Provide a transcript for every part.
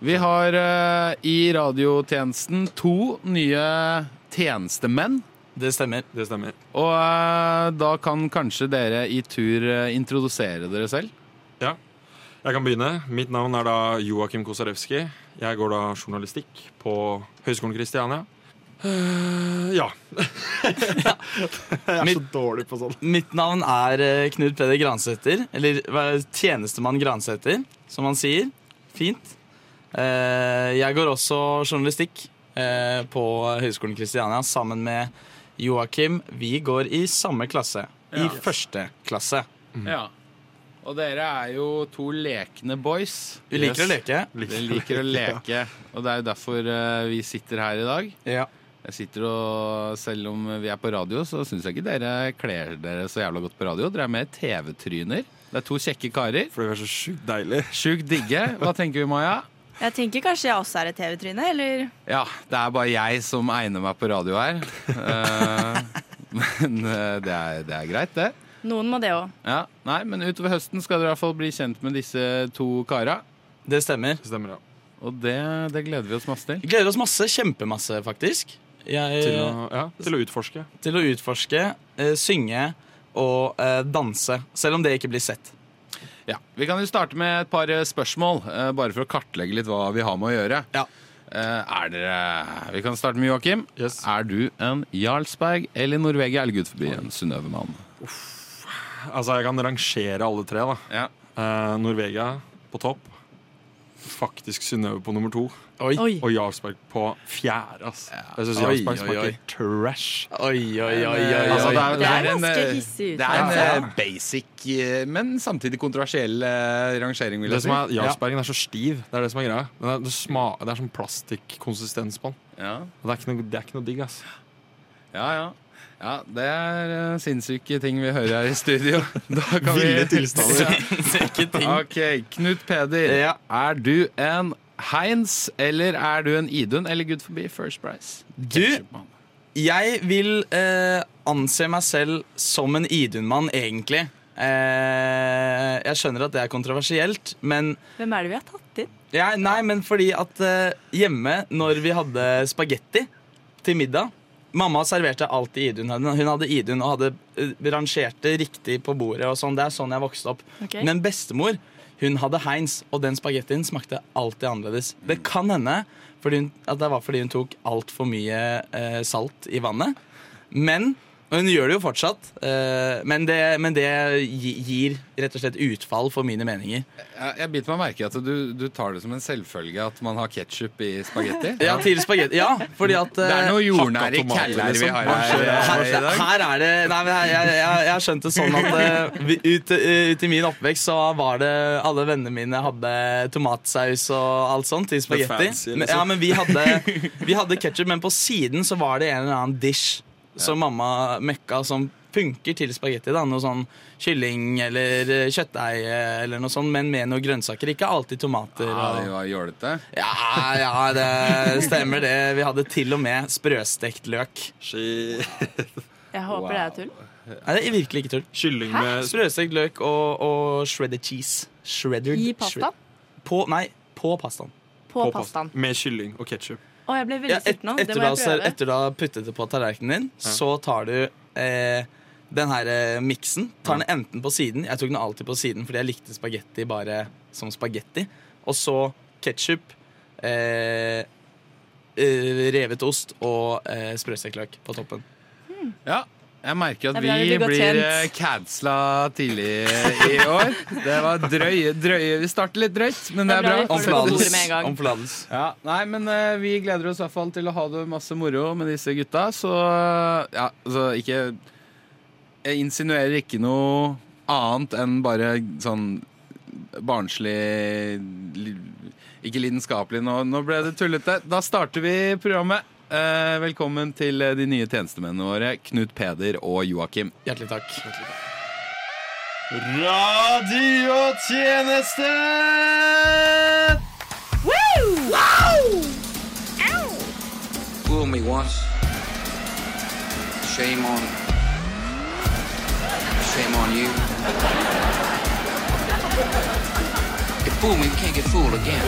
Vi har eh, i radiotjenesten to nye tjenestemenn. Det stemmer. Det stemmer. Og eh, da kan kanskje dere i tur eh, introdusere dere selv. Ja. Jeg kan begynne. Mitt navn er da Joakim Kosarewski. Jeg går da journalistikk på Høgskolen Kristiania. Eh, ja. jeg er så Mitt- dårlig på sånn. Mitt navn er eh, Knut Peder Gransæter, eller hva er tjenestemann Gransæter, som man sier. Fint. Eh, Jeg går også journalistikk eh, på Høgskolen Kristiania sammen med Joakim. Vi går i samme klasse. I Ja. første klasse. Ja. Og dere er jo to lekne boys. Vi liker Yes. å leke. Dere liker å leke, og det er jo derfor eh, vi sitter her i dag. Ja. Jeg sitter og, Selv om vi er på radio, så syns jeg ikke dere kler dere så jævla godt på radio. Dere er mer TV-tryner. Det er to kjekke karer. Fordi vi er så sjukt deilig. Sjukt digge. Hva tenker vi, Maja? Jeg tenker kanskje jeg også er et TV-tryne, eller? Ja, det er bare jeg som egner meg på radio her. Eh, men eh, det er, det er greit, det. Noen må det òg. Ja, nei, Men utover høsten skal dere i hvert fall bli kjent med disse to kara. Det stemmer. Det stemmer, ja. Og det, det gleder vi oss masse til. Gleder oss masse. Kjempemasse, faktisk. Jeg, Til å, ja, til å utforske. til å utforske, eh, synge og eh, danse. Selv om det ikke blir sett. Ja, Vi kan jo starte med et par eh, spørsmål, eh, bare for å kartlegge litt hva vi har med å gjøre. Ja. Eh, er dere Vi kan starte med Joakim. Yes. Er du en Jarlsberg eller Norvegia eller gud forbi en Synnøve-mann? Altså, jeg kan rangere alle tre, da. Ja. Eh, Norvegia på topp. Faktisk Synnøve på nummer to. Oi. Oi. Og Jarlsberg på fjerde. ass. Jeg syns Jarlsberg smaker trash. Oi, oi, oi, oi, oi. Altså, det, er, Det er en, eh, Det er en eh, basic, eh, men samtidig kontroversiell eh, rangering, vil Det jeg som si. er, Jarlsbergen er så stiv. Det er det som er greia. Den er, det, sma, det er sånn plastikkonsistens på den. Ja, det er ikke noe, det er ikke noe digg, ass. ja, ja. ja det er uh, sinnssyke ting vi hører her i studio. Da kan Ville vi tilstander. Sinnssyke ting. Ok, Knut Peder. Ja. Er du en Heinz, eller er du en Idun, eller gud forbi First Price? Du, jeg vil eh, anse meg selv som en Idun-mann, egentlig. Eh, jeg skjønner at det er kontroversielt, men Hvem er det vi har tatt inn? ja, Nei, men fordi at eh, hjemme, når vi hadde spagetti til middag Mamma serverte alltid Idun. Hun hun hadde Idun og hadde eh, rangert det riktig på bordet. og sånn. Det er sånn jeg vokste opp. Okay. Men bestemor hun hadde Heinz, og den spagettien smakte alltid annerledes. Det kan hende hun, at det var fordi hun tok altfor mye eh, salt i vannet. Men hun gjør det jo fortsatt, eh, men, det, men det gir rett og slett utfall for mine meninger. Jeg, jeg biter meg merke i at du, du tar det som en selvfølge at man har ketsjup i spagetti. Ja, til spagetti. Ja, fordi at Det er eh, noe jordnære kæller vi liksom. har her, Her- her i her, dag. her er det Nei, men jeg, jeg, jeg, jeg har sånn at eh, ut, eh, ut i min oppvekst så var det Alle vennene mine hadde tomatsaus og alt sånt til spagetti. liksom. Ja, men vi hadde, vi hadde ketsjup, men på siden så var det en eller annen dish som mamma møkka som funker til spagetti. da Noe sånn kylling eller kjøtteie kjøttdeig eh, eller noe sånt, men med noen grønnsaker. Ikke alltid tomater. Ja, det var jålete. ja, ja, det stemmer det. Vi hadde til og med sprøstekt løk. Shit. Jeg håper det er tull. Nei, det er virkelig ikke tull. Kylling med Sprøstekt løk og, og shredded cheese. Shredded, I pasta? shred- På, nei, på pastaen. På på pastaen. Med kylling og ketsjup. Å, jeg ble veldig Ja, et, nå. Det etter, må jeg prøve. etter du har puttet det på tallerkenen din, så tar du eh, den her eh, miksen. Tar den enten på siden. Jeg tok den alltid på siden fordi jeg likte spagetti bare som spagetti. Og så ketsjup, eh, eh, revet ost og eh, sprøstekt løk på toppen. Ja, jeg merker at vi blir eh, cancela tidlig i år. Det var drøye, drøye Vi starter litt drøyt, men det er bra bra. vi får det på bordet med en gang. Om forlatelse. Ja, nei, men eh, vi gleder oss i hvert fall til å ha det masse moro med disse gutta. Så ja, altså ikke Jeg insinuerer ikke noe annet enn bare sånn barnslig Ikke lidenskapelig. Nå, nå ble det tullete. Da starter vi programmet. Eh, velkommen til eh, de nye tjenestemennene våre, Knut Peder og Joakim. Hjertelig takk. Radiotjeneste! Fool me once. Shame on. Shame on you. You fool me, you can't get fooled again.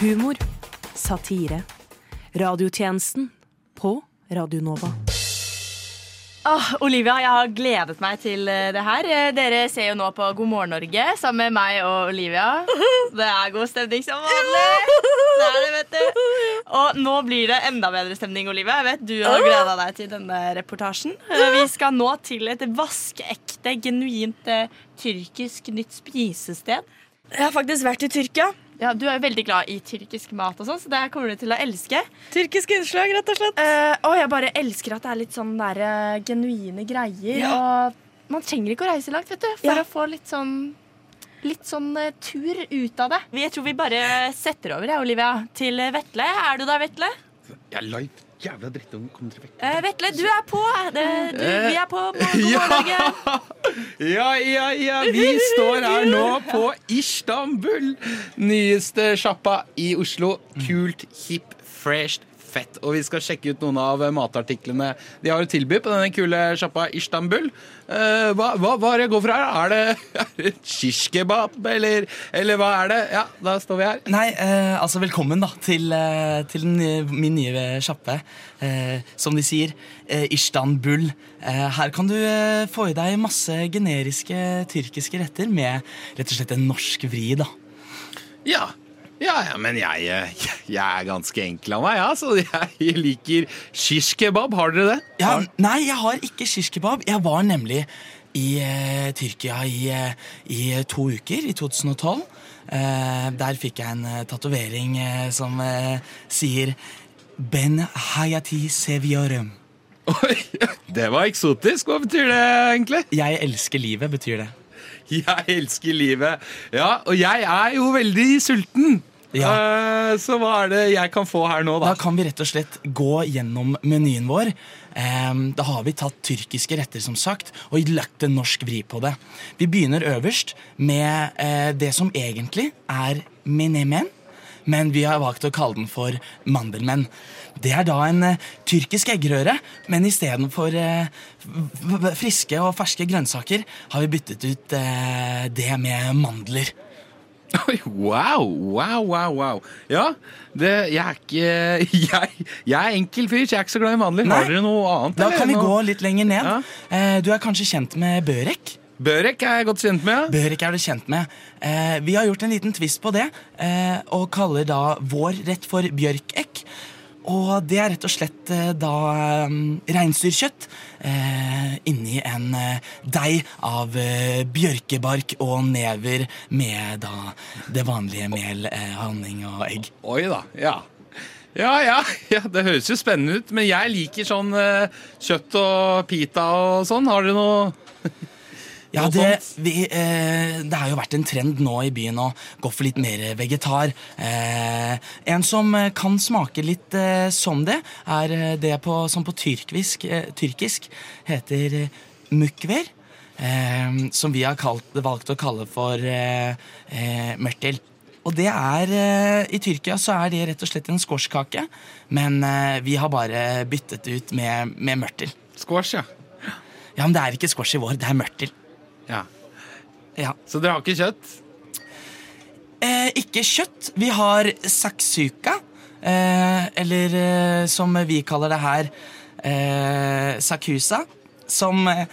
Humor. Satire. Radiotjenesten på Radio Nova. Olivia, jeg har gledet meg til eh, det her. Eh, Dere ser jo nå på God morgen Norge sammen med meg og Olivia. Det er god stemning som vanlig. Det er det, vet du. Og nå blir det enda bedre stemning, Olivia. Jeg vet Du har gleda deg til denne reportasjen. Eh, Vi skal nå til et vaskeekte, genuint tyrkisk nytt spisested. Jeg har faktisk vært i Tyrkia. Ja, Du er jo veldig glad i tyrkisk mat, og sånn, så det kommer du til å elske. Tyrkisk innslag, rett og slett. Uh, og jeg bare elsker at det er litt sånn der, uh, genuine greier. Ja. Og man trenger ikke å reise langt vet du, for Ja. å få litt sånn Litt sånn uh, tur ut av det. Jeg tror vi bare setter over, jeg, Olivia, til eh, Vetle. Er du der, Vetle? Jeg er live. Jævla drittunge. Kom dere vekk. Eh, Vetle, du er på. Det, du, vi er på God Ja. morgen, Ja, ja, ja. Vi står her nå på Istanbul. Nyeste sjappa i Oslo. Kult, hip, fresh, fett. Og vi skal sjekke ut noen av matartiklene de har å tilby på denne kule sjappa Istanbul. Uh, hva, hva, hva er det jeg går for her? Er det, er shish kebab, eller, eller hva er det? Ja, da står vi her. Nei, uh, altså velkommen da til, uh, til den min nye sjappe. Som de sier, Istanbul. Her kan du få i deg masse generiske tyrkiske retter med rett og slett en norsk vri. da. Ja. Ja, ja, men jeg, eh, jeg er ganske enkel av meg, ja, så jeg liker shish kebab. Har dere det? Ja, nei, jeg har ikke shish kebab. Jeg var nemlig i eh, Tyrkia i, eh, i to uker, i 2012. Eh, der fikk jeg en uh, tatovering eh, som eh, sier Ben hayati seviorum. Oi, det var eksotisk. Hva betyr det egentlig? Jeg elsker livet, betyr det. Jeg elsker livet. Ja, og jeg er jo veldig sulten. Ja. Eh, så hva er det jeg kan få her nå, Da da? kan vi rett og slett gå gjennom menyen vår. Ehm, da har vi tatt tyrkiske retter, som sagt, og lagt en norsk vri på det. Vi begynner øverst med eh, det som egentlig er menemen, men vi har valgt å kalle den for mandelmenn. Det er da en eh, tyrkisk eggerøre, men istedenfor eh, friske og ferske grønnsaker har vi byttet ut eh, det med mandler. Oi, wow, wow, wow, wow. Ja, det, jeg er ikke jeg, jeg er enkel fyr, så jeg er ikke så glad i mandler. Nei. Har dere noe annet? Da eller? kan vi Noe- gå litt lenger ned. Ja. Eh, du er kanskje kjent med børek? Børek er jeg godt kjent med. Børek er du kjent med. Eh, vi har gjort en liten twist på det, eh, og kaller da vår rett for bjørkekk. Og det er rett og slett eh, da um, reinsdyrkjøtt eh, inni en eh, deig av bjørkebark og never med da det vanlige mel, honning og egg. Oi da, ja. Ja, ja, ja, det høres jo spennende ut, men jeg liker sånn kjøtt og pita og sånn. Har dere noe Ja, det, vi, eh, det har jo vært en trend nå i byen å gå for litt mer vegetar. Eh, en som kan smake litt eh, som det, er eh, det på, som på tyrkvisk, eh, tyrkisk heter eh, mukver. Som vi har kalt, valgt å kalle for mørtel. Og det er, I Tyrkia så er det rett og slett en squashkake, men vi har bare byttet ut med, med mørtel. squash, ja? Ja, Men det er ikke squash i vår, det er mørtel. Ja. Ja. Så dere har ikke kjøtt? Eh, ikke kjøtt. Vi har saksuka. Eh, eller eh, som vi kaller det her, eh, sakusa. Som eh,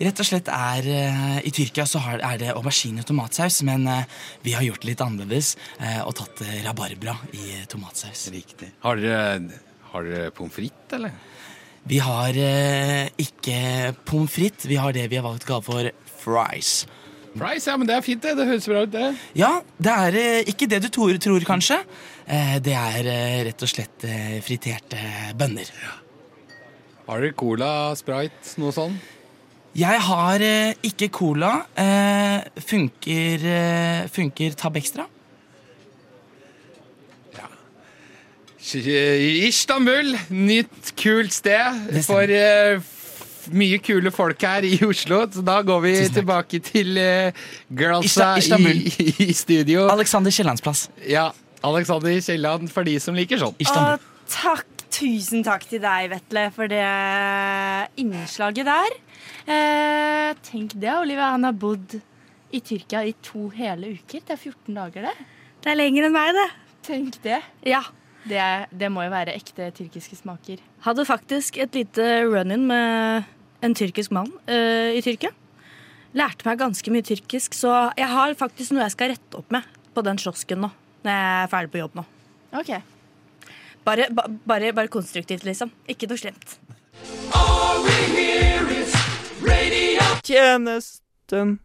rett og slett er eh, I Tyrkia så har, er det aubergine og tomatsaus, men vi har gjort det litt annerledes og tatt rabarbra i tomatsaus. Riktig. Har dere, har dere pommes frites, eller? Vi har eh, ikke pommes frites, vi har det vi har valgt å kalle for fries. Fries, ja, men det er fint, det. Det høres bra ut, det. Ja, det er eh, ikke det du tror, tror kanskje. Eh, det er eh, rett og slett friterte bønner. Har dere cola, sprite, noe sånn? Jeg har ikke cola. Eh, funker, funker Tab Extra? Istanbul, nytt kult sted for mye kule folk her i Oslo. Så da går vi tilbake til uh, girlsa Ista- i, i studio. Alexander Kiellands plass. Ja, Alexander Kielland for de som liker sånn. Istanbul. Og takk, tusen takk til deg, Vetle, for det innslaget der. Eh, tenk det, Olivia. Han har bodd i Tyrkia i to hele uker. Det er 14 dager, det. Det er lenger enn meg, det. Tenk det. Ja. Det, det må jo være ekte tyrkiske smaker. Hadde faktisk et lite run-in med en tyrkisk mann uh, i Tyrkia. Lærte meg ganske mye tyrkisk, så jeg har faktisk noe jeg skal rette opp med på den kiosken nå. Når jeg er ferdig på jobb nå. Ok. Bare, ba, bare, bare konstruktivt, liksom. Ikke noe slemt. Tjenesten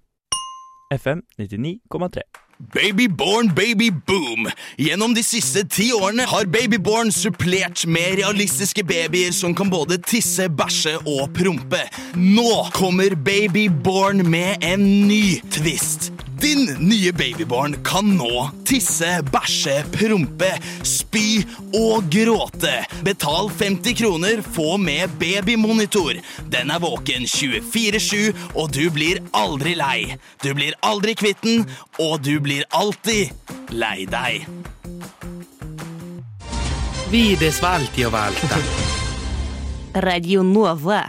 FM 99,3. Babyborn baby boom. Gjennom de siste ti årene har Babyborn supplert med realistiske babyer som kan både tisse, bæsje og prompe. Nå kommer Babyborn med en ny twist. Din nye babyborn kan nå tisse, bæsje, prompe, spy og gråte. Betal 50 kroner, få med babymonitor. Den er våken 24-7, og du blir aldri lei. Du blir aldri kvitt den, og du blir alltid lei deg. Vi svalti og valta. Radio Nova.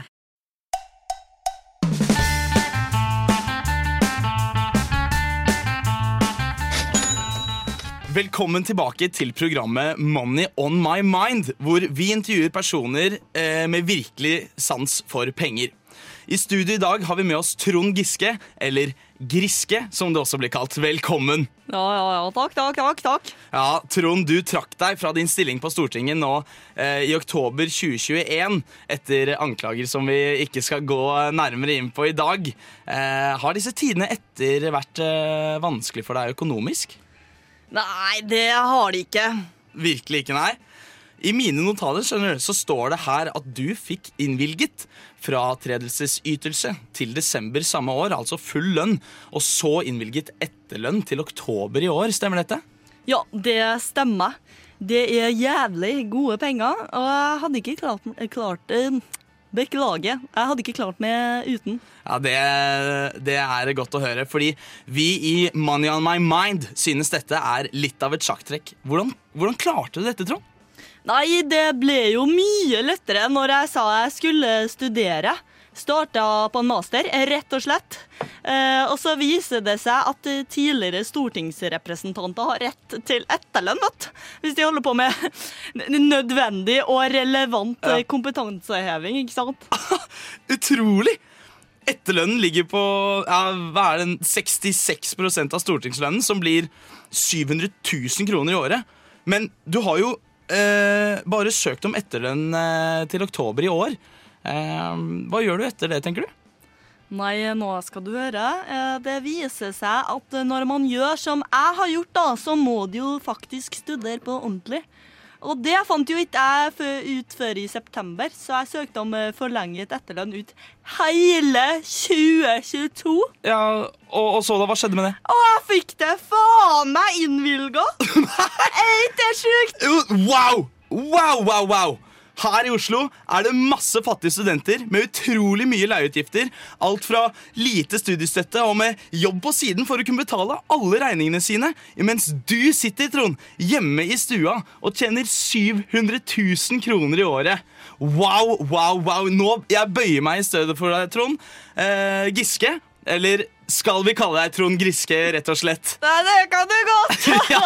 Velkommen tilbake til programmet Money on my mind, hvor vi intervjuer personer eh, med virkelig sans for penger. I studio i dag har vi med oss Trond Giske, eller Griske, som det også blir kalt. Velkommen. Ja, ja, ja. Takk, takk, takk. takk. Ja, Trond, du trakk deg fra din stilling på Stortinget nå eh, i oktober 2021 etter anklager som vi ikke skal gå nærmere inn på i dag. Eh, har disse tidene etter vært eh, vanskelig for deg økonomisk? Nei, det har de ikke. Virkelig ikke, nei. I mine notater skjønner du, så står det her at du fikk innvilget fratredelsesytelse til desember samme år, altså full lønn, og så innvilget etterlønn til oktober i år. Stemmer dette? Ja, det stemmer. Det er jævlig gode penger, og jeg hadde ikke klart, klart eh, Beklager. Jeg hadde ikke klart meg uten. Ja, det, det er godt å høre, fordi vi i Money on my mind synes dette er litt av et sjakktrekk. Hvordan, hvordan klarte du dette, Trond? Nei, det ble jo mye lettere når jeg sa jeg skulle studere. Starta på en master, rett og slett. Eh, og så viser det seg at tidligere stortingsrepresentanter har rett til etterlønn. Hvis de holder på med nødvendig og relevant Ja. eh, kompetanseheving, ikke sant? Utrolig! Etterlønnen ligger på ja, hva er den, 66% av stortingslønnen, som blir 700 000 kroner i året. Men du har jo eh, bare søkt om etterlønn eh, til oktober i år. Eh, hva gjør du etter det, tenker du? Nei, nå skal du høre. Eh, Det viser seg at når man gjør som jeg har gjort, da, så må du jo faktisk studere på ordentlig. Og det fant jo ikke jeg ut før i september, så jeg søkte om eh, forlenget etterlønn ut hele 2022. Ja, og, og så da, hva skjedde med det? Og jeg fikk det faen meg innvilga! Er ikke det sjukt? Wow! Wow, wow, wow! Her i Oslo er det masse fattige studenter med utrolig mye leieutgifter. Alt fra lite studiestøtte og med jobb på siden for å kunne betale alle regningene sine. Mens du sitter, Trond, hjemme i stua og tjener 700 000 kroner i året. Wow, wow, wow. Nå, Jeg bøyer meg i stedet for deg, Trond. Eh, Giske. Eller skal vi kalle deg Trond Griske, rett og slett? Nei, det kan du godt! ja,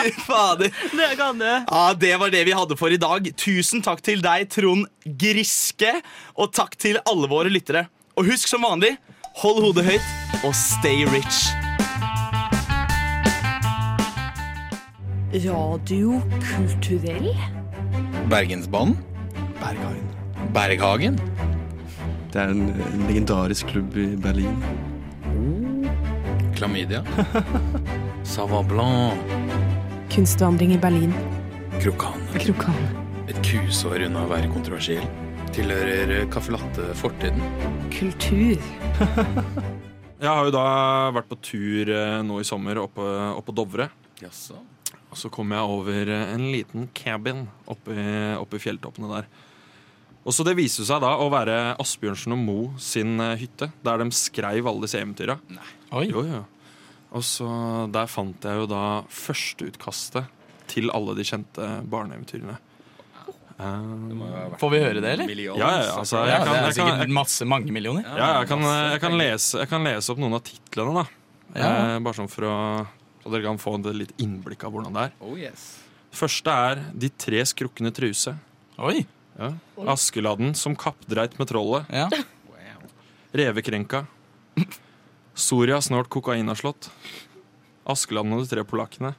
fy fader. Det kan du. Ja, Det var det vi hadde for i dag. Tusen takk til deg, Trond Griske. Og takk til alle våre lyttere. Og husk som vanlig, hold hodet høyt og stay rich. Radio kulturell? Bergensbanen? Berghagen. Berghagen? Det er en, en legendarisk klubb i Berlin. Klamydia? Sava Blanc? Kunstvandring i Berlin. Krokan? Krokan. Et kusår unna å være kontroversiell. Tilhører caffè latte fortiden. Kultur. Jeg har jo da vært på tur eh, nå i sommer oppe, oppe på Dovre. Jaså. Og så kom jeg over eh, en liten cabin oppe i, oppe i fjelltoppene der. Og så Det viste seg da å være Asbjørnsen og Mo sin eh, hytte, der de skreiv alle disse eventyra. Jo, jo. Og så Der fant jeg jo da førsteutkastet til alle de kjente barneeventyrene. Um, Får vi høre det, eller? ja, ja, altså, jeg kan, det er jeg kan, sikkert masse mange millioner. ja, jeg kan, jeg kan, lese, jeg kan lese opp noen av titlene, da. Ja. Eh, bare sånn for å Så dere kan få et litt innblikk av hvordan det er. Oh yes. Første er De tre skrukne truse. Oi. Ja. Askeladden som kappdreit med trollet. Ja. Revekrenka. Soria snart kokainavslått. Askeladden og de tre polakkene.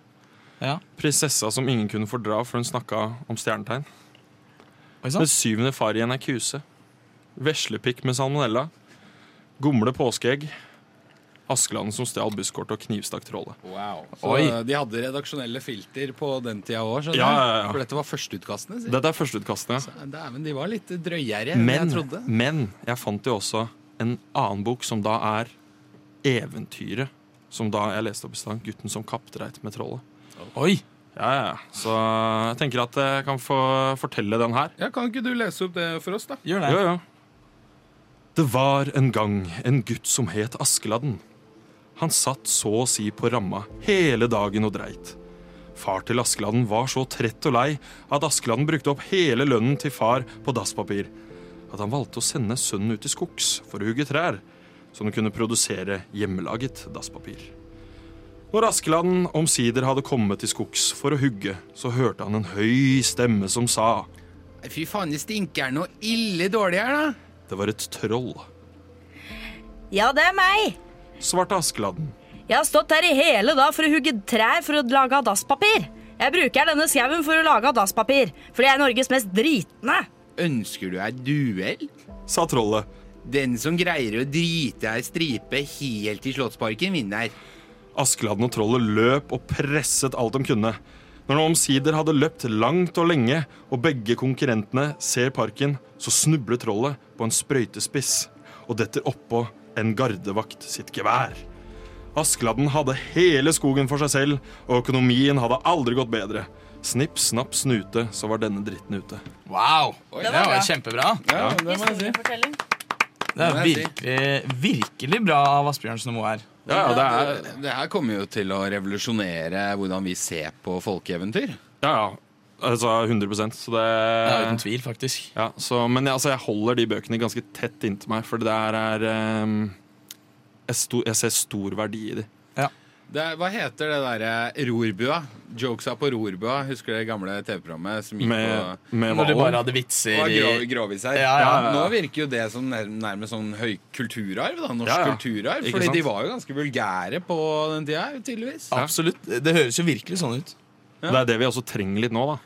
Ja. Prinsessa som ingen kunne fordra for hun snakka om stjernetegn. Den syvende far i en er kuse. Veslepikk med salmonella. Gomle påskeegg. Askeladden som stjal busskortet og knivstakk trollet. Wow. Så Oi. de hadde redaksjonelle filter på den tida òg, skjønner Ja, ja, ja. For dette var førsteutkastene. Sier. Dette er førsteutkastene. Dæven, de var litt drøyere enn jeg trodde. men jeg fant jo også en annen bok som da er eventyret. Som da jeg leste opp i stad. 'Gutten som kappdreit med trollet'. Oi! Ja, ja. Så jeg tenker at jeg kan få fortelle den her. Ja, Kan ikke du lese opp det for oss, da? Gjør det. Jo, jo. Det var en gang en gutt som het Askeladden. Han satt så å si på ramma hele dagen og dreit. Far til Askeladden var så trett og lei at Askeladden brukte opp hele lønnen til far på dasspapir, at han valgte å sende sønnen ut i skogs for å hugge trær, så han kunne produsere hjemmelaget dasspapir. Når Askeladden omsider hadde kommet til skogs for å hugge, så hørte han en høy stemme som sa Fy faen, det stinker noe ille dårlig her, da. det var et troll. Ja, det er meg. Svarte Askeladden. Jeg har stått her i hele dag for å hugge trær for å lage dasspapir. Jeg bruker denne skauen for å lage dasspapir, for jeg er Norges mest dritende. Ønsker du deg duell? Sa trollet. Den som greier å drite ei stripe helt til Slottsparken, vinner. Askeladden og trollet løp og presset alt de kunne. Når de omsider hadde løpt langt og lenge, og begge konkurrentene ser parken, så snubler trollet på en sprøytespiss og detter oppå en gardevakt sitt gevær. Askeladden hadde hele skogen for seg selv, og økonomien hadde aldri gått bedre. Snipp, snapp, snute, så var denne dritten ute. Wow! Det Det var var kjempebra. Ja, det må jeg si. Det er virkelig, virkelig bra av Asbjørnsen og Moe her. Ja, ja, det er, Det, det her kommer jo til å revolusjonere hvordan vi ser på folkeeventyr. ja, ja. Altså 100 så det Ja, uten tvil, faktisk. Ja, så, men jeg, altså, jeg holder de bøkene ganske tett inntil meg, for det der er um, jeg, sto, jeg ser stor verdi i de. Det, er- hva heter det derre Rorbua? Jokesa på Rorbua. Husker du det gamle TV-programmet som gikk Med, med Når du bare hadde vitser i grov, Groviser? Ja, ja, ja. Nå virker jo det som nærmest sånn høy kulturarv. da, Norsk Ja, ja. kulturarv. Ikke Fordi sant? de var jo ganske vulgære på den tida, tydeligvis. Absolutt. Det høres jo virkelig sånn ut. Det er det vi også trenger litt nå, da.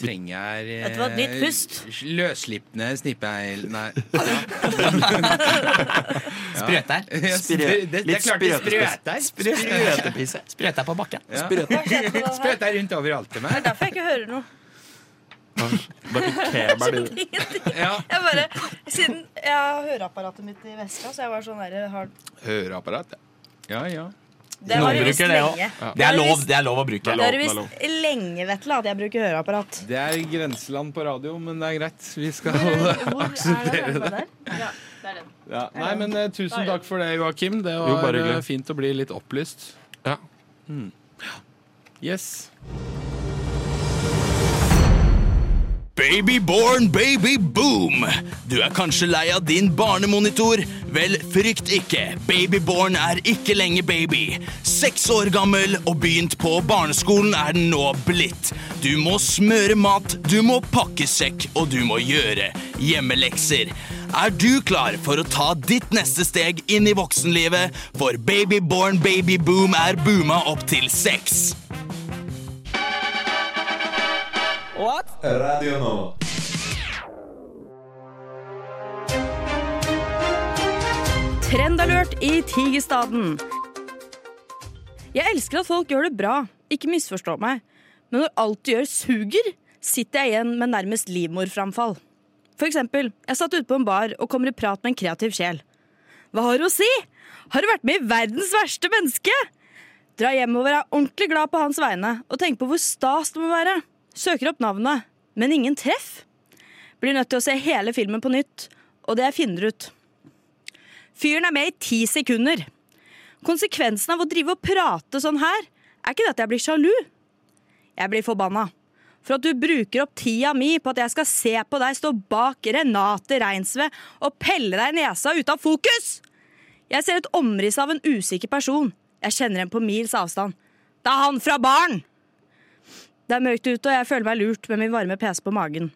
Trenger jeg Vet du hva, nytt pust. Løsslipne snippeil... Nei. Sprøter. Ja, spr- det, det er klart de sprøter. Sprøtepisse. Sprøter på bakken. Ja. Det Sprøter rundt overalt til meg. er derfor jeg ikke hører noe. Jeg bare, Siden jeg har høreapparatet mitt i veska, så jeg var sånn der, Høreapparat, ja. Ja, ja. Det Noen har du bruker det òg. Det er lov, det er lov å bruke. Det har du visst lenge, Vetle, at jeg bruker høreapparat. Det er grenseland på radio, men det er greit. Vi skal Akseptere det. Ja, det er den. Ja. Nei, men eh, Tusen takk for det, Joakim. Det Jo, var bare eh, fint å bli litt opplyst. Ja. Yes. Babyborn baby boom! Du er kanskje lei av din barnemonitor? Vel, frykt ikke. Babyborn er ikke lenger baby. Seks år gammel og begynt på barneskolen er den nå blitt. Du må smøre mat, du må pakke sekk, og du må gjøre hjemmelekser. Er du klar for å ta ditt neste steg inn i voksenlivet? For Babyborn baby boom er booma opp til seks. Trendalert i Tigerstaden. Jeg elsker at folk gjør det bra, ikke misforstå meg. Men når alt du gjør suger, sitter jeg igjen med nærmest livmorframfall. For eksempel, jeg satt ute på en bar og kommer i prat med en kreativ sjel. Hva har du å si? Har du vært med i Verdens verste menneske? Dra hjemover er ordentlig glad på hans vegne og tenk på hvor stas det må være. Søker opp navnet, men ingen treff. Blir nødt til å se hele filmen på nytt, og det jeg finner ut. Fyren er med i ti sekunder. Konsekvensen av å drive og prate sånn her, er ikke det at jeg blir sjalu. Jeg blir forbanna. For at du bruker opp tida mi på at jeg skal se på deg stå bak Renate Reinsve og pelle deg nesa ut av fokus! Jeg ser et omriss av en usikker person. Jeg kjenner en på mils avstand. Det er han fra baren! Det er mørkt ute, og jeg føler meg lurt med min varme PC på magen.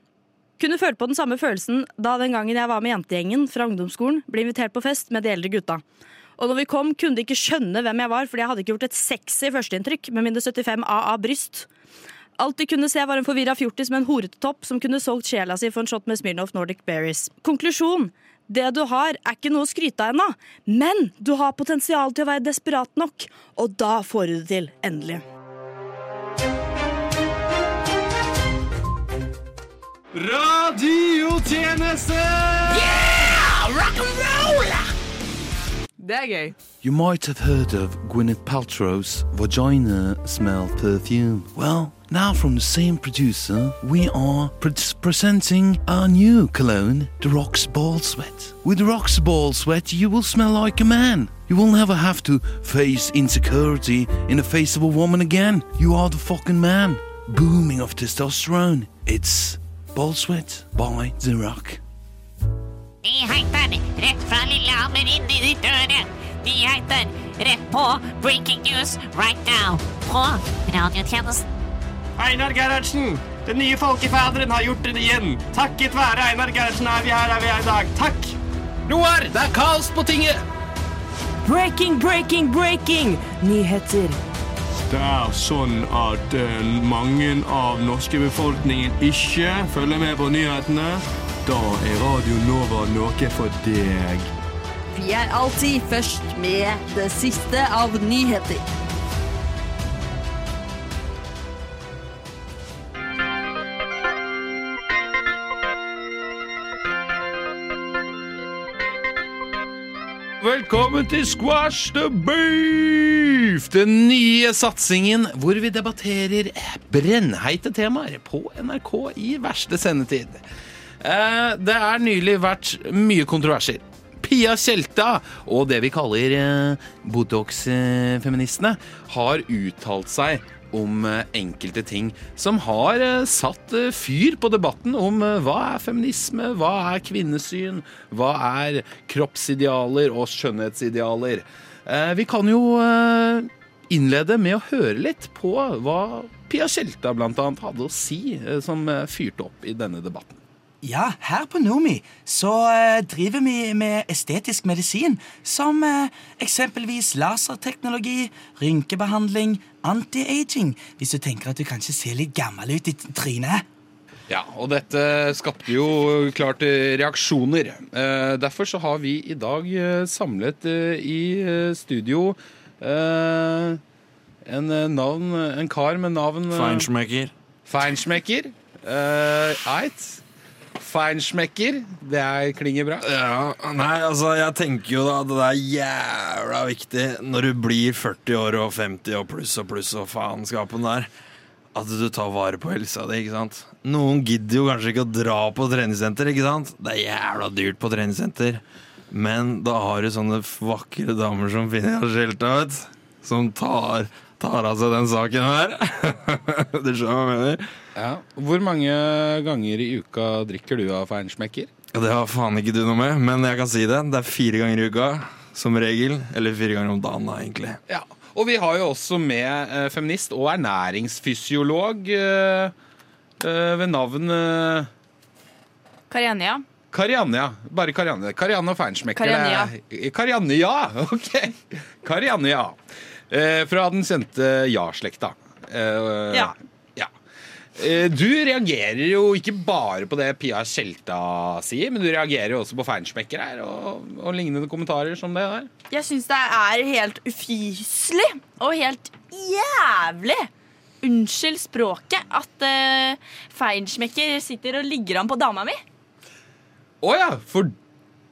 Kunne føle på den samme følelsen da den gangen jeg var med jentegjengen fra ungdomsskolen, ble invitert på fest med de eldre gutta. Og når vi kom, kunne de ikke skjønne hvem jeg var, fordi jeg hadde ikke gjort et sexy førsteinntrykk med mine 75 AA bryst. Alt de kunne se, var en forvirra fjortis med en horete topp som kunne solgt sjela si for en shot med Smirnov Nordic Berries. Konklusjon. Det du har, er ikke noe å skryte av ennå, men du har potensial til å være desperat nok, og da får du det til, endelig. Radiotjeneste! Det er gøy. You might have heard of Gwyneth Paltrow's vagina smell perfume. Well, now from the same producer, we are pre- presenting our new cologne, the Rox Ball Sweat. With the Rox Ball Sweat, you will smell like a man. You will never have to face insecurity in the face of a woman again. You are the fucking man. Booming of testosterone. It's Ball Sweat by The Rock. Nyheter rett fra Lillehammer inn i ditt øre. Nyheter rett på Breaking News right now på radiotjenesten. Einar Gerhardsen! Den nye folkefaderen har gjort det igjen. Takket være Einar Gerhardsen er vi her er vi her i dag. Takk! Roar, det er kaos på tinget! Breaking, breaking, breaking! Nyheter. Det er sånn at eh, mange av norske befolkningen ikke følger med på nyhetene. Da er Radio Nova noe for deg. Vi er alltid først med det siste av nyheter. Velkommen til Squash the Beef! Den nye satsingen hvor vi debatterer brennheite temaer på NRK i verste sendetid. Eh, Det er nylig vært mye kontroverser. Pia Tjelta og det vi kaller eh, Botox-feministene har uttalt seg om eh, enkelte ting som har eh, satt eh, fyr på debatten om hva er feminisme, hva er kvinnesyn, hva er kroppsidealer og skjønnhetsidealer. Vi kan jo innlede med å høre litt på hva Pia Tjelta bl.a. hadde å si, som fyrte opp i denne debatten. Ja, her på Nomi så eh, driver vi med estetisk medisin, som eh, eksempelvis laserteknologi, rynkebehandling, anti-aging, hvis du tenker at du kanskje ser litt gammel ut i trynet. Ja, og dette skapte jo klart eh, reaksjoner. Eh, derfor så har vi i dag samlet eh, i studio eh, en, navn, en kar med navn Feinschmecker. Feinschmecker. Eh, Eit. Feinschmecker. Det er, klinger bra. Ja, nei, altså jeg tenker jo da det er jævla viktig når du blir 40 år og 50 og pluss og pluss og faenskapen der, at du tar vare på helsa di, ikke sant? Noen gidder jo kanskje ikke å dra på treningssenter, ikke sant? Det er jævla dyrt på treningssenter. Men da har du sånne vakre damer som finner skjelta, vet. Som tar, tar av seg den saken her. du skjønner hva jeg mener? Ja. Hvor mange ganger i uka drikker du av Feinschmecker? Det har faen ikke du noe med, men jeg kan si det. Det er fire ganger i uka, som regel. Eller fire ganger om dagen, da, egentlig. Ja, og vi har jo også med eh, feminist og ernæringsfysiolog eh, eh, ved navn Kariania. Kariania. Karianne, ja. Bare Karianne. Karianne Feinschmecker. Er- Karianne, ja. Ok. Karianne, ja. Eh, fra den kjente Ja-slekta. Eh, Ja. ja. Eh, du reagerer jo ikke bare på det Pia Tjelta sier, men du reagerer jo også på Feinschmecker her og, og lignende kommentarer som det der. Jeg syns det er helt ufyselig og helt jævlig. Unnskyld språket. At uh, Feinschmecker sitter og ligger an på dama mi. Å ja, for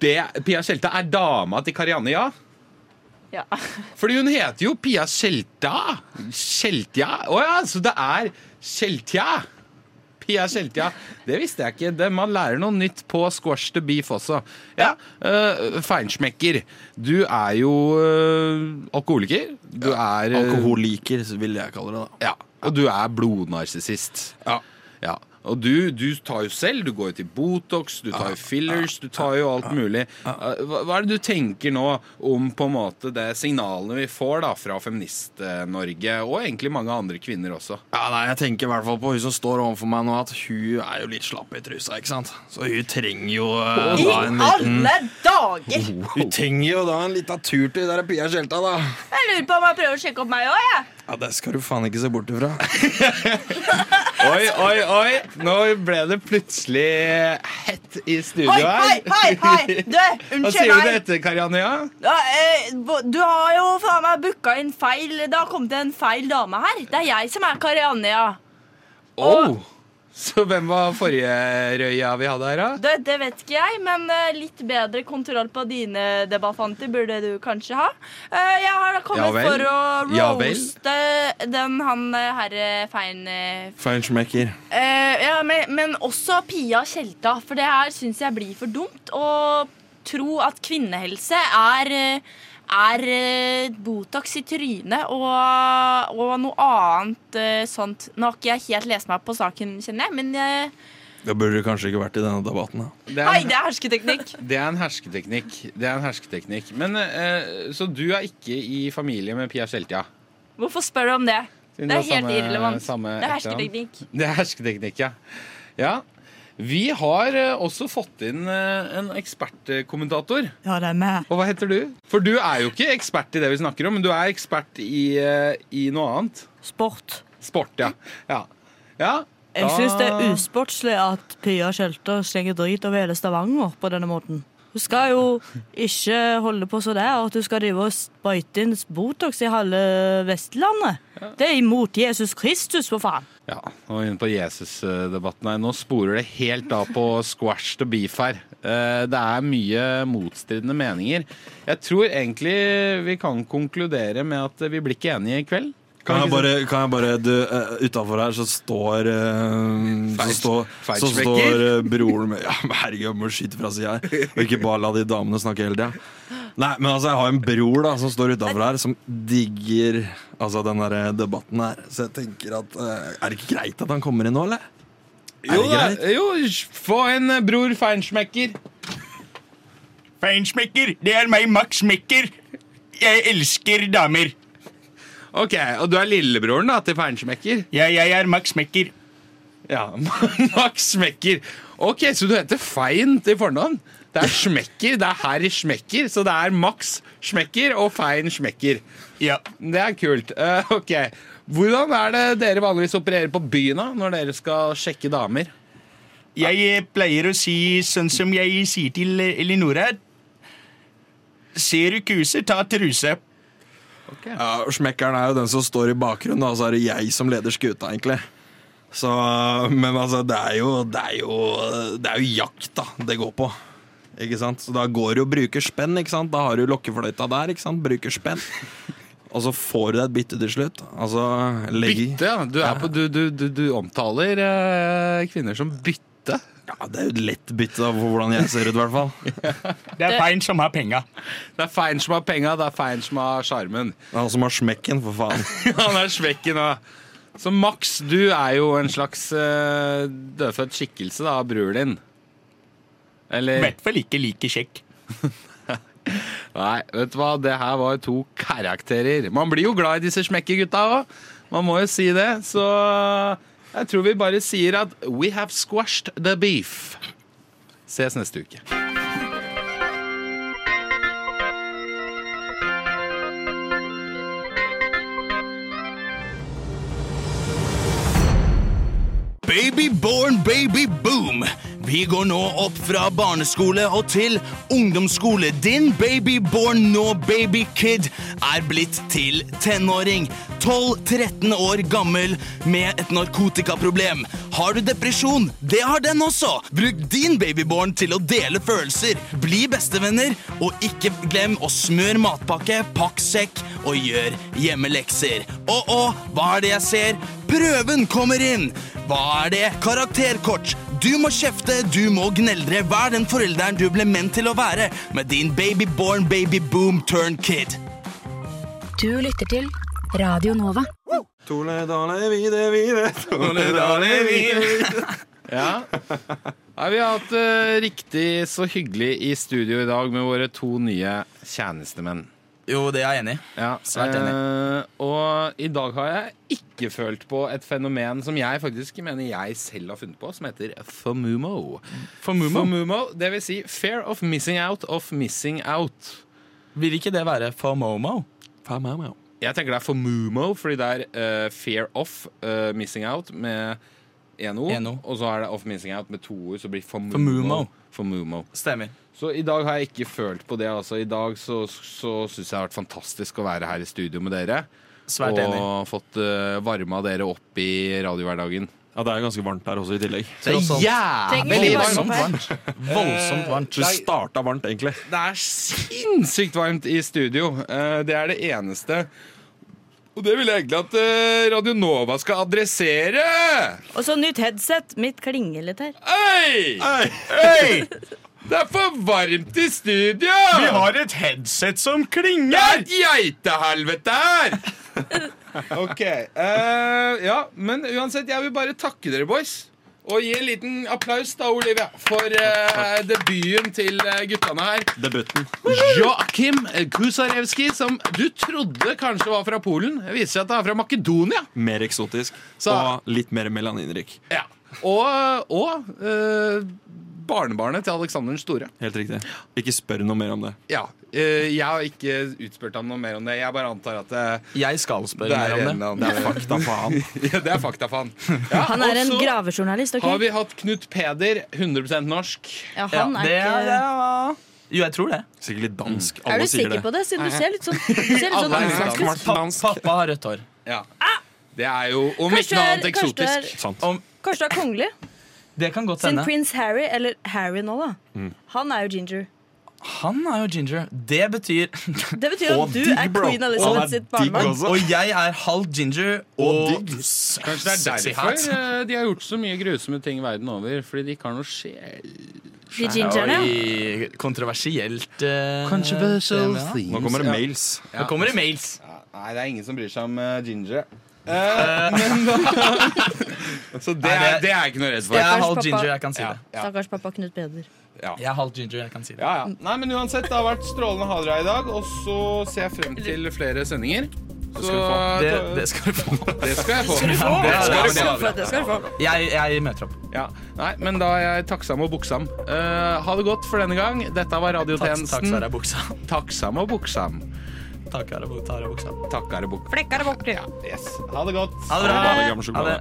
det Pia Skjelta er dama til Karianne, ja? Ja. Fordi hun heter jo Pia Skjelta. Skjeltja. Å ja, så det er Skjeltja. Pia Skjeltja. Det visste jeg ikke. Det, man lærer noe nytt på Squash the Beef også. Ja, uh, Feinschmecker. Du er jo uh, alkoholiker. Du er uh, Alkoholiker, vil jeg kalle det. da Ja, Og du er blodnarsissist. Ja. Ja. Og du, du tar jo selv. Du går jo til Botox, du tar jo fillers, du tar jo alt mulig. Eh, Hva, hva er det du tenker nå om på en måte det signalene vi får da fra Feminist-Norge, og egentlig mange andre kvinner også? Ja, nei, Jeg tenker i hvert fall på hun som står overfor meg nå, at hun er jo litt slapp i trusa. ikke sant? Så hun trenger jo uh, I da en liten alle dager! Hun trenger jo da en liten tur til der er Pia Skjelta, da. Jeg lurer på om jeg prøver å sjekke opp meg òg, jeg. Ja, Det skal du faen ikke se bort ifra. Oi, oi, oi! Nå ble det plutselig hett i studio her. hei, hei, hei! Du, Hva sier du til dette, Karianne? Ja? Ja, eh, du har jo faen meg booka inn feil Det har kommet en feil dame her. Det er jeg som er Karianne, ja. Oh. Så hvem var forrige røya vi hadde her, da? Det, det vet ikke jeg, men eh, litt bedre kontroll på dine debattanter burde du kanskje ha. Eh, jeg har kommet Ja for å Ja den han eh, herre fein... Feinschmecker. Eh, ja, men, men også Pia Tjelta, for det her syns jeg blir for dumt. Å tro at kvinnehelse er, er eh, Botox i trynet og, og noe annet eh, sånt. Nå har ikke jeg helt lest meg på saken, kjenner jeg, men jeg Da burde du kanskje ikke vært i denne debatten. da. Det Nei, Hei, det er hersketeknikk. det er en hersketeknikk. Det er en hersketeknikk. Men, eh, så du er ikke i familie med Pia Skjeltia? Hvorfor spør du om det? Det er helt samme- irrelevant. samme Det er hersketeknikk. Det er hersketeknikk, ja. ja. Vi har eh, også fått inn eh, en ekspertkommentator. Ja, det er meg. Og hva heter du? For du er jo ikke ekspert i det vi snakker om, men du er ekspert i, eh, i noe annet. Sport. Sport, ja. ja. ja Jeg syns det er usportslig at Pia Tjelta slenger drit over hele Stavanger på denne måten. Hun skal jo ikke holde på så der at hun skal drive og sprøyte inn Botox i halve Vestlandet. Det er imot Jesus Kristus, for faen. Ja, nå er vi inne på Jesus-debatten her. Nå sporer det helt av på squash to beef her. Eh, Det er mye motstridende meninger. Jeg tror egentlig vi kan konkludere med at vi blir ikke enige i kveld. Kan jeg bare, kan jeg bare du, uh, Utafor her så står uh, Så, står- så står uh, broren min Ja, herregud, jeg må skyte fra sida her. Og ikke bare la de damene snakke hele tida. Nei, men altså, jeg har en bror da som står utafor her, som digger altså, den der eh, debatten her. Så jeg tenker at uh, Er det ikke greit at han kommer inn nå, eller? Er Jo, det da, jo, få en eh, bror feinschmecker. Feinschmecker, det er meg, Max Mekker. Jeg elsker damer. Ok, Og du er lillebroren da til feinschmecker? Ja, jeg er Max Mekker. Ja, Max Mekker. Ok, så du heter Fein til fornavn? Det er Smekker, det er herr Smekker, så det er Max Smekker og Fein Smekker. Ja. Det er kult. Uh, ok. Hvordan er det dere vanligvis opererer på byen da, når dere skal sjekke damer? Jeg eh, pleier å si sånn som jeg sier til eh, Elinora. Ser du kuse, ta truse. Ja, Smekkeren er jo den som står i bakgrunnen, og så er det jeg som leder skuta, egentlig. Så, men altså, det er, jo, det, er jo, det er jo jakt da det går på. Ikke sant? Så da går du og bruker spenn, ikke sant? Da har du lokkefløyta der, ikke sant? Bruker spenn. Og så får du deg et bytte til slutt. Altså, Bytte, ja. Du, er på, du, du, du, du omtaler eh, kvinner som bytte. Ja, Det er jo et lett bytte da, for hvordan jeg ser ut, i hvert fall. Det er fein som har penga. Det er fein som har penga, det er fein som har sjarmen. Han som har smekken, for faen. Han er smekken og Så Max, du er jo en slags uh, dødfødt skikkelse da, av bror din. Eller I hvert fall ikke like kjekk. Nei, vet du hva? Det her var to karakterer. Man blir jo glad i disse smekkegutta òg. Man må jo si det. Så jeg tror vi bare sier at we have squashed the beef. Ses neste uke. Babyborn baby boom. Vi går nå opp fra barneskole og til ungdomsskole. Din baby born nå babykid er blitt til tenåring. 12-13 år gammel med et narkotikaproblem. Har du depresjon? Det har den også. Bruk din babyborn til å dele følelser. Bli bestevenner, og ikke glem å smøre matpakke, pakk sekk og gjør hjemmelekser. Å, å, hva er det jeg ser? Prøven kommer inn! Hva er det? Karakterkort. Du må kjefte, du må gneldre. Vær den forelderen du ble ment til å være med din babyborn babyboom turn kid. Du lytter til Radio Nova. Tole dale vide vide, tole dale vide Ja. ja. vi har hatt det riktig så hyggelig i studio i dag med våre to nye tjenestemenn. Jo, det er jeg enig i. Ja, Svært enig. eh, og i dag har jeg ikke følt på et fenomen som jeg faktisk mener jeg selv har funnet på, som heter FOMUMO. FOMUMO? det vil si Fear of Missing Out of Missing Out. Vil ikke det være FOMOMO? FOMOMO. Jeg tenker det er FOMUMO, fordi det er uh, Fear of uh, Missing Out med én O. Og så er det Of Missing Out med to ord, så blir FOMUMO. FOMUMO. FOMUMO. Stemmer. Så i dag har jeg ikke følt på det. Altså. I dag så, så syns jeg det har vært fantastisk å være her i studio med dere. Svært og enig. fått uh, varma dere opp i radiohverdagen. Ja, det er ganske varmt her også i tillegg. Det er jævlig varmt. varmt. Voldsomt varmt. Du starta varmt, egentlig. Det er sinnssykt varmt i studio. Eh, det er det eneste. Og det vil jeg egentlig at eh, Radio Nova skal adressere. Og så nytt headset. Mitt klinger litt her. Hei! Hei! Det er for varmt i studio! Vi har et headset som klinger! Det er et geitehelvete her! OK. Uh, ja, men uansett, jeg vil bare takke dere, boys. Og gi en liten applaus da, Olivia, for uh, debuten til eh, guttene her. Debuten. Joakim Kusarewski, som du trodde kanskje var fra Polen. Det viser seg at han er fra Makedonia. Mer eksotisk. Så- Og litt mer melaninrik. Ja. Og, og eh, barnebarnet til Alexander den store. Helt riktig. Ikke spør noe mer om det. Ja. eh, jeg har ikke utspurt ham noe mer om det. Jeg bare antar at det, Jeg skal spørre det mer er, om det. Det er fakta, faen. ja, det er fakta, faen. Ja, Han er en gravejournalist, OK? Har vi hatt Knut Peder, 100% norsk. Ja, han er det, ikke det Jo, jeg tror det. Sikkert litt dansk. Er Alle du sikker det. på det, siden du ser litt sånn, du ser litt sånn er dansk ut? dansk. Pa pappa har rødt hår. Ja. Det er jo om ikke noe er- annet er- eksotisk. Kanskje du er kongelig? Det kan godt Siden hende. prins Harry, eller Harry nå, da. Mm. Han er jo ginger. Han er jo ginger. Det betyr Det betyr Og at du digg, er bro. queen Elizabeth er sitt digg barnebarn. også. Og jeg er halv ginger og, Kanskje det er sexy derfor hat. eh, de har gjort så mye grusomme ting verden over. Fordi de ikke har noe sjel. De gingerne. Oi, kontroversielt. eh, Controversial tema. things. Nå kommer det Ja. mails. Nå kommer det mails. Ja, nei, det er ingen som bryr seg om uh, ginger. Eh, men da Så det er, det- det er jeg ikke noe redd for. Jeg er Stakkars halv pappa. ginger, jeg kan si Ja, det. ja, Stakkars pappa Knut Peder. ja. Jeg er halv ginger, jeg kan si det. Ja, ja. Nei, men uansett, det har vært strålende å ha dere her i dag. Og så ser jeg frem til flere sendinger. Så, Det, det skal du få. det skal jeg få. Det skal du få. Det skal du få. Jeg, jeg møter opp. Ja. Nei, men da er jeg takksam og buksam. Eh, ha det godt for denne gang. Dette var Takk, takk, radiotjenesten. Sara Buksa. Takksam og buksam. Takkare buk... Flekkere borti. Ja, yes. Ha det godt. Ha det bra. Ha det, gammel Ha det.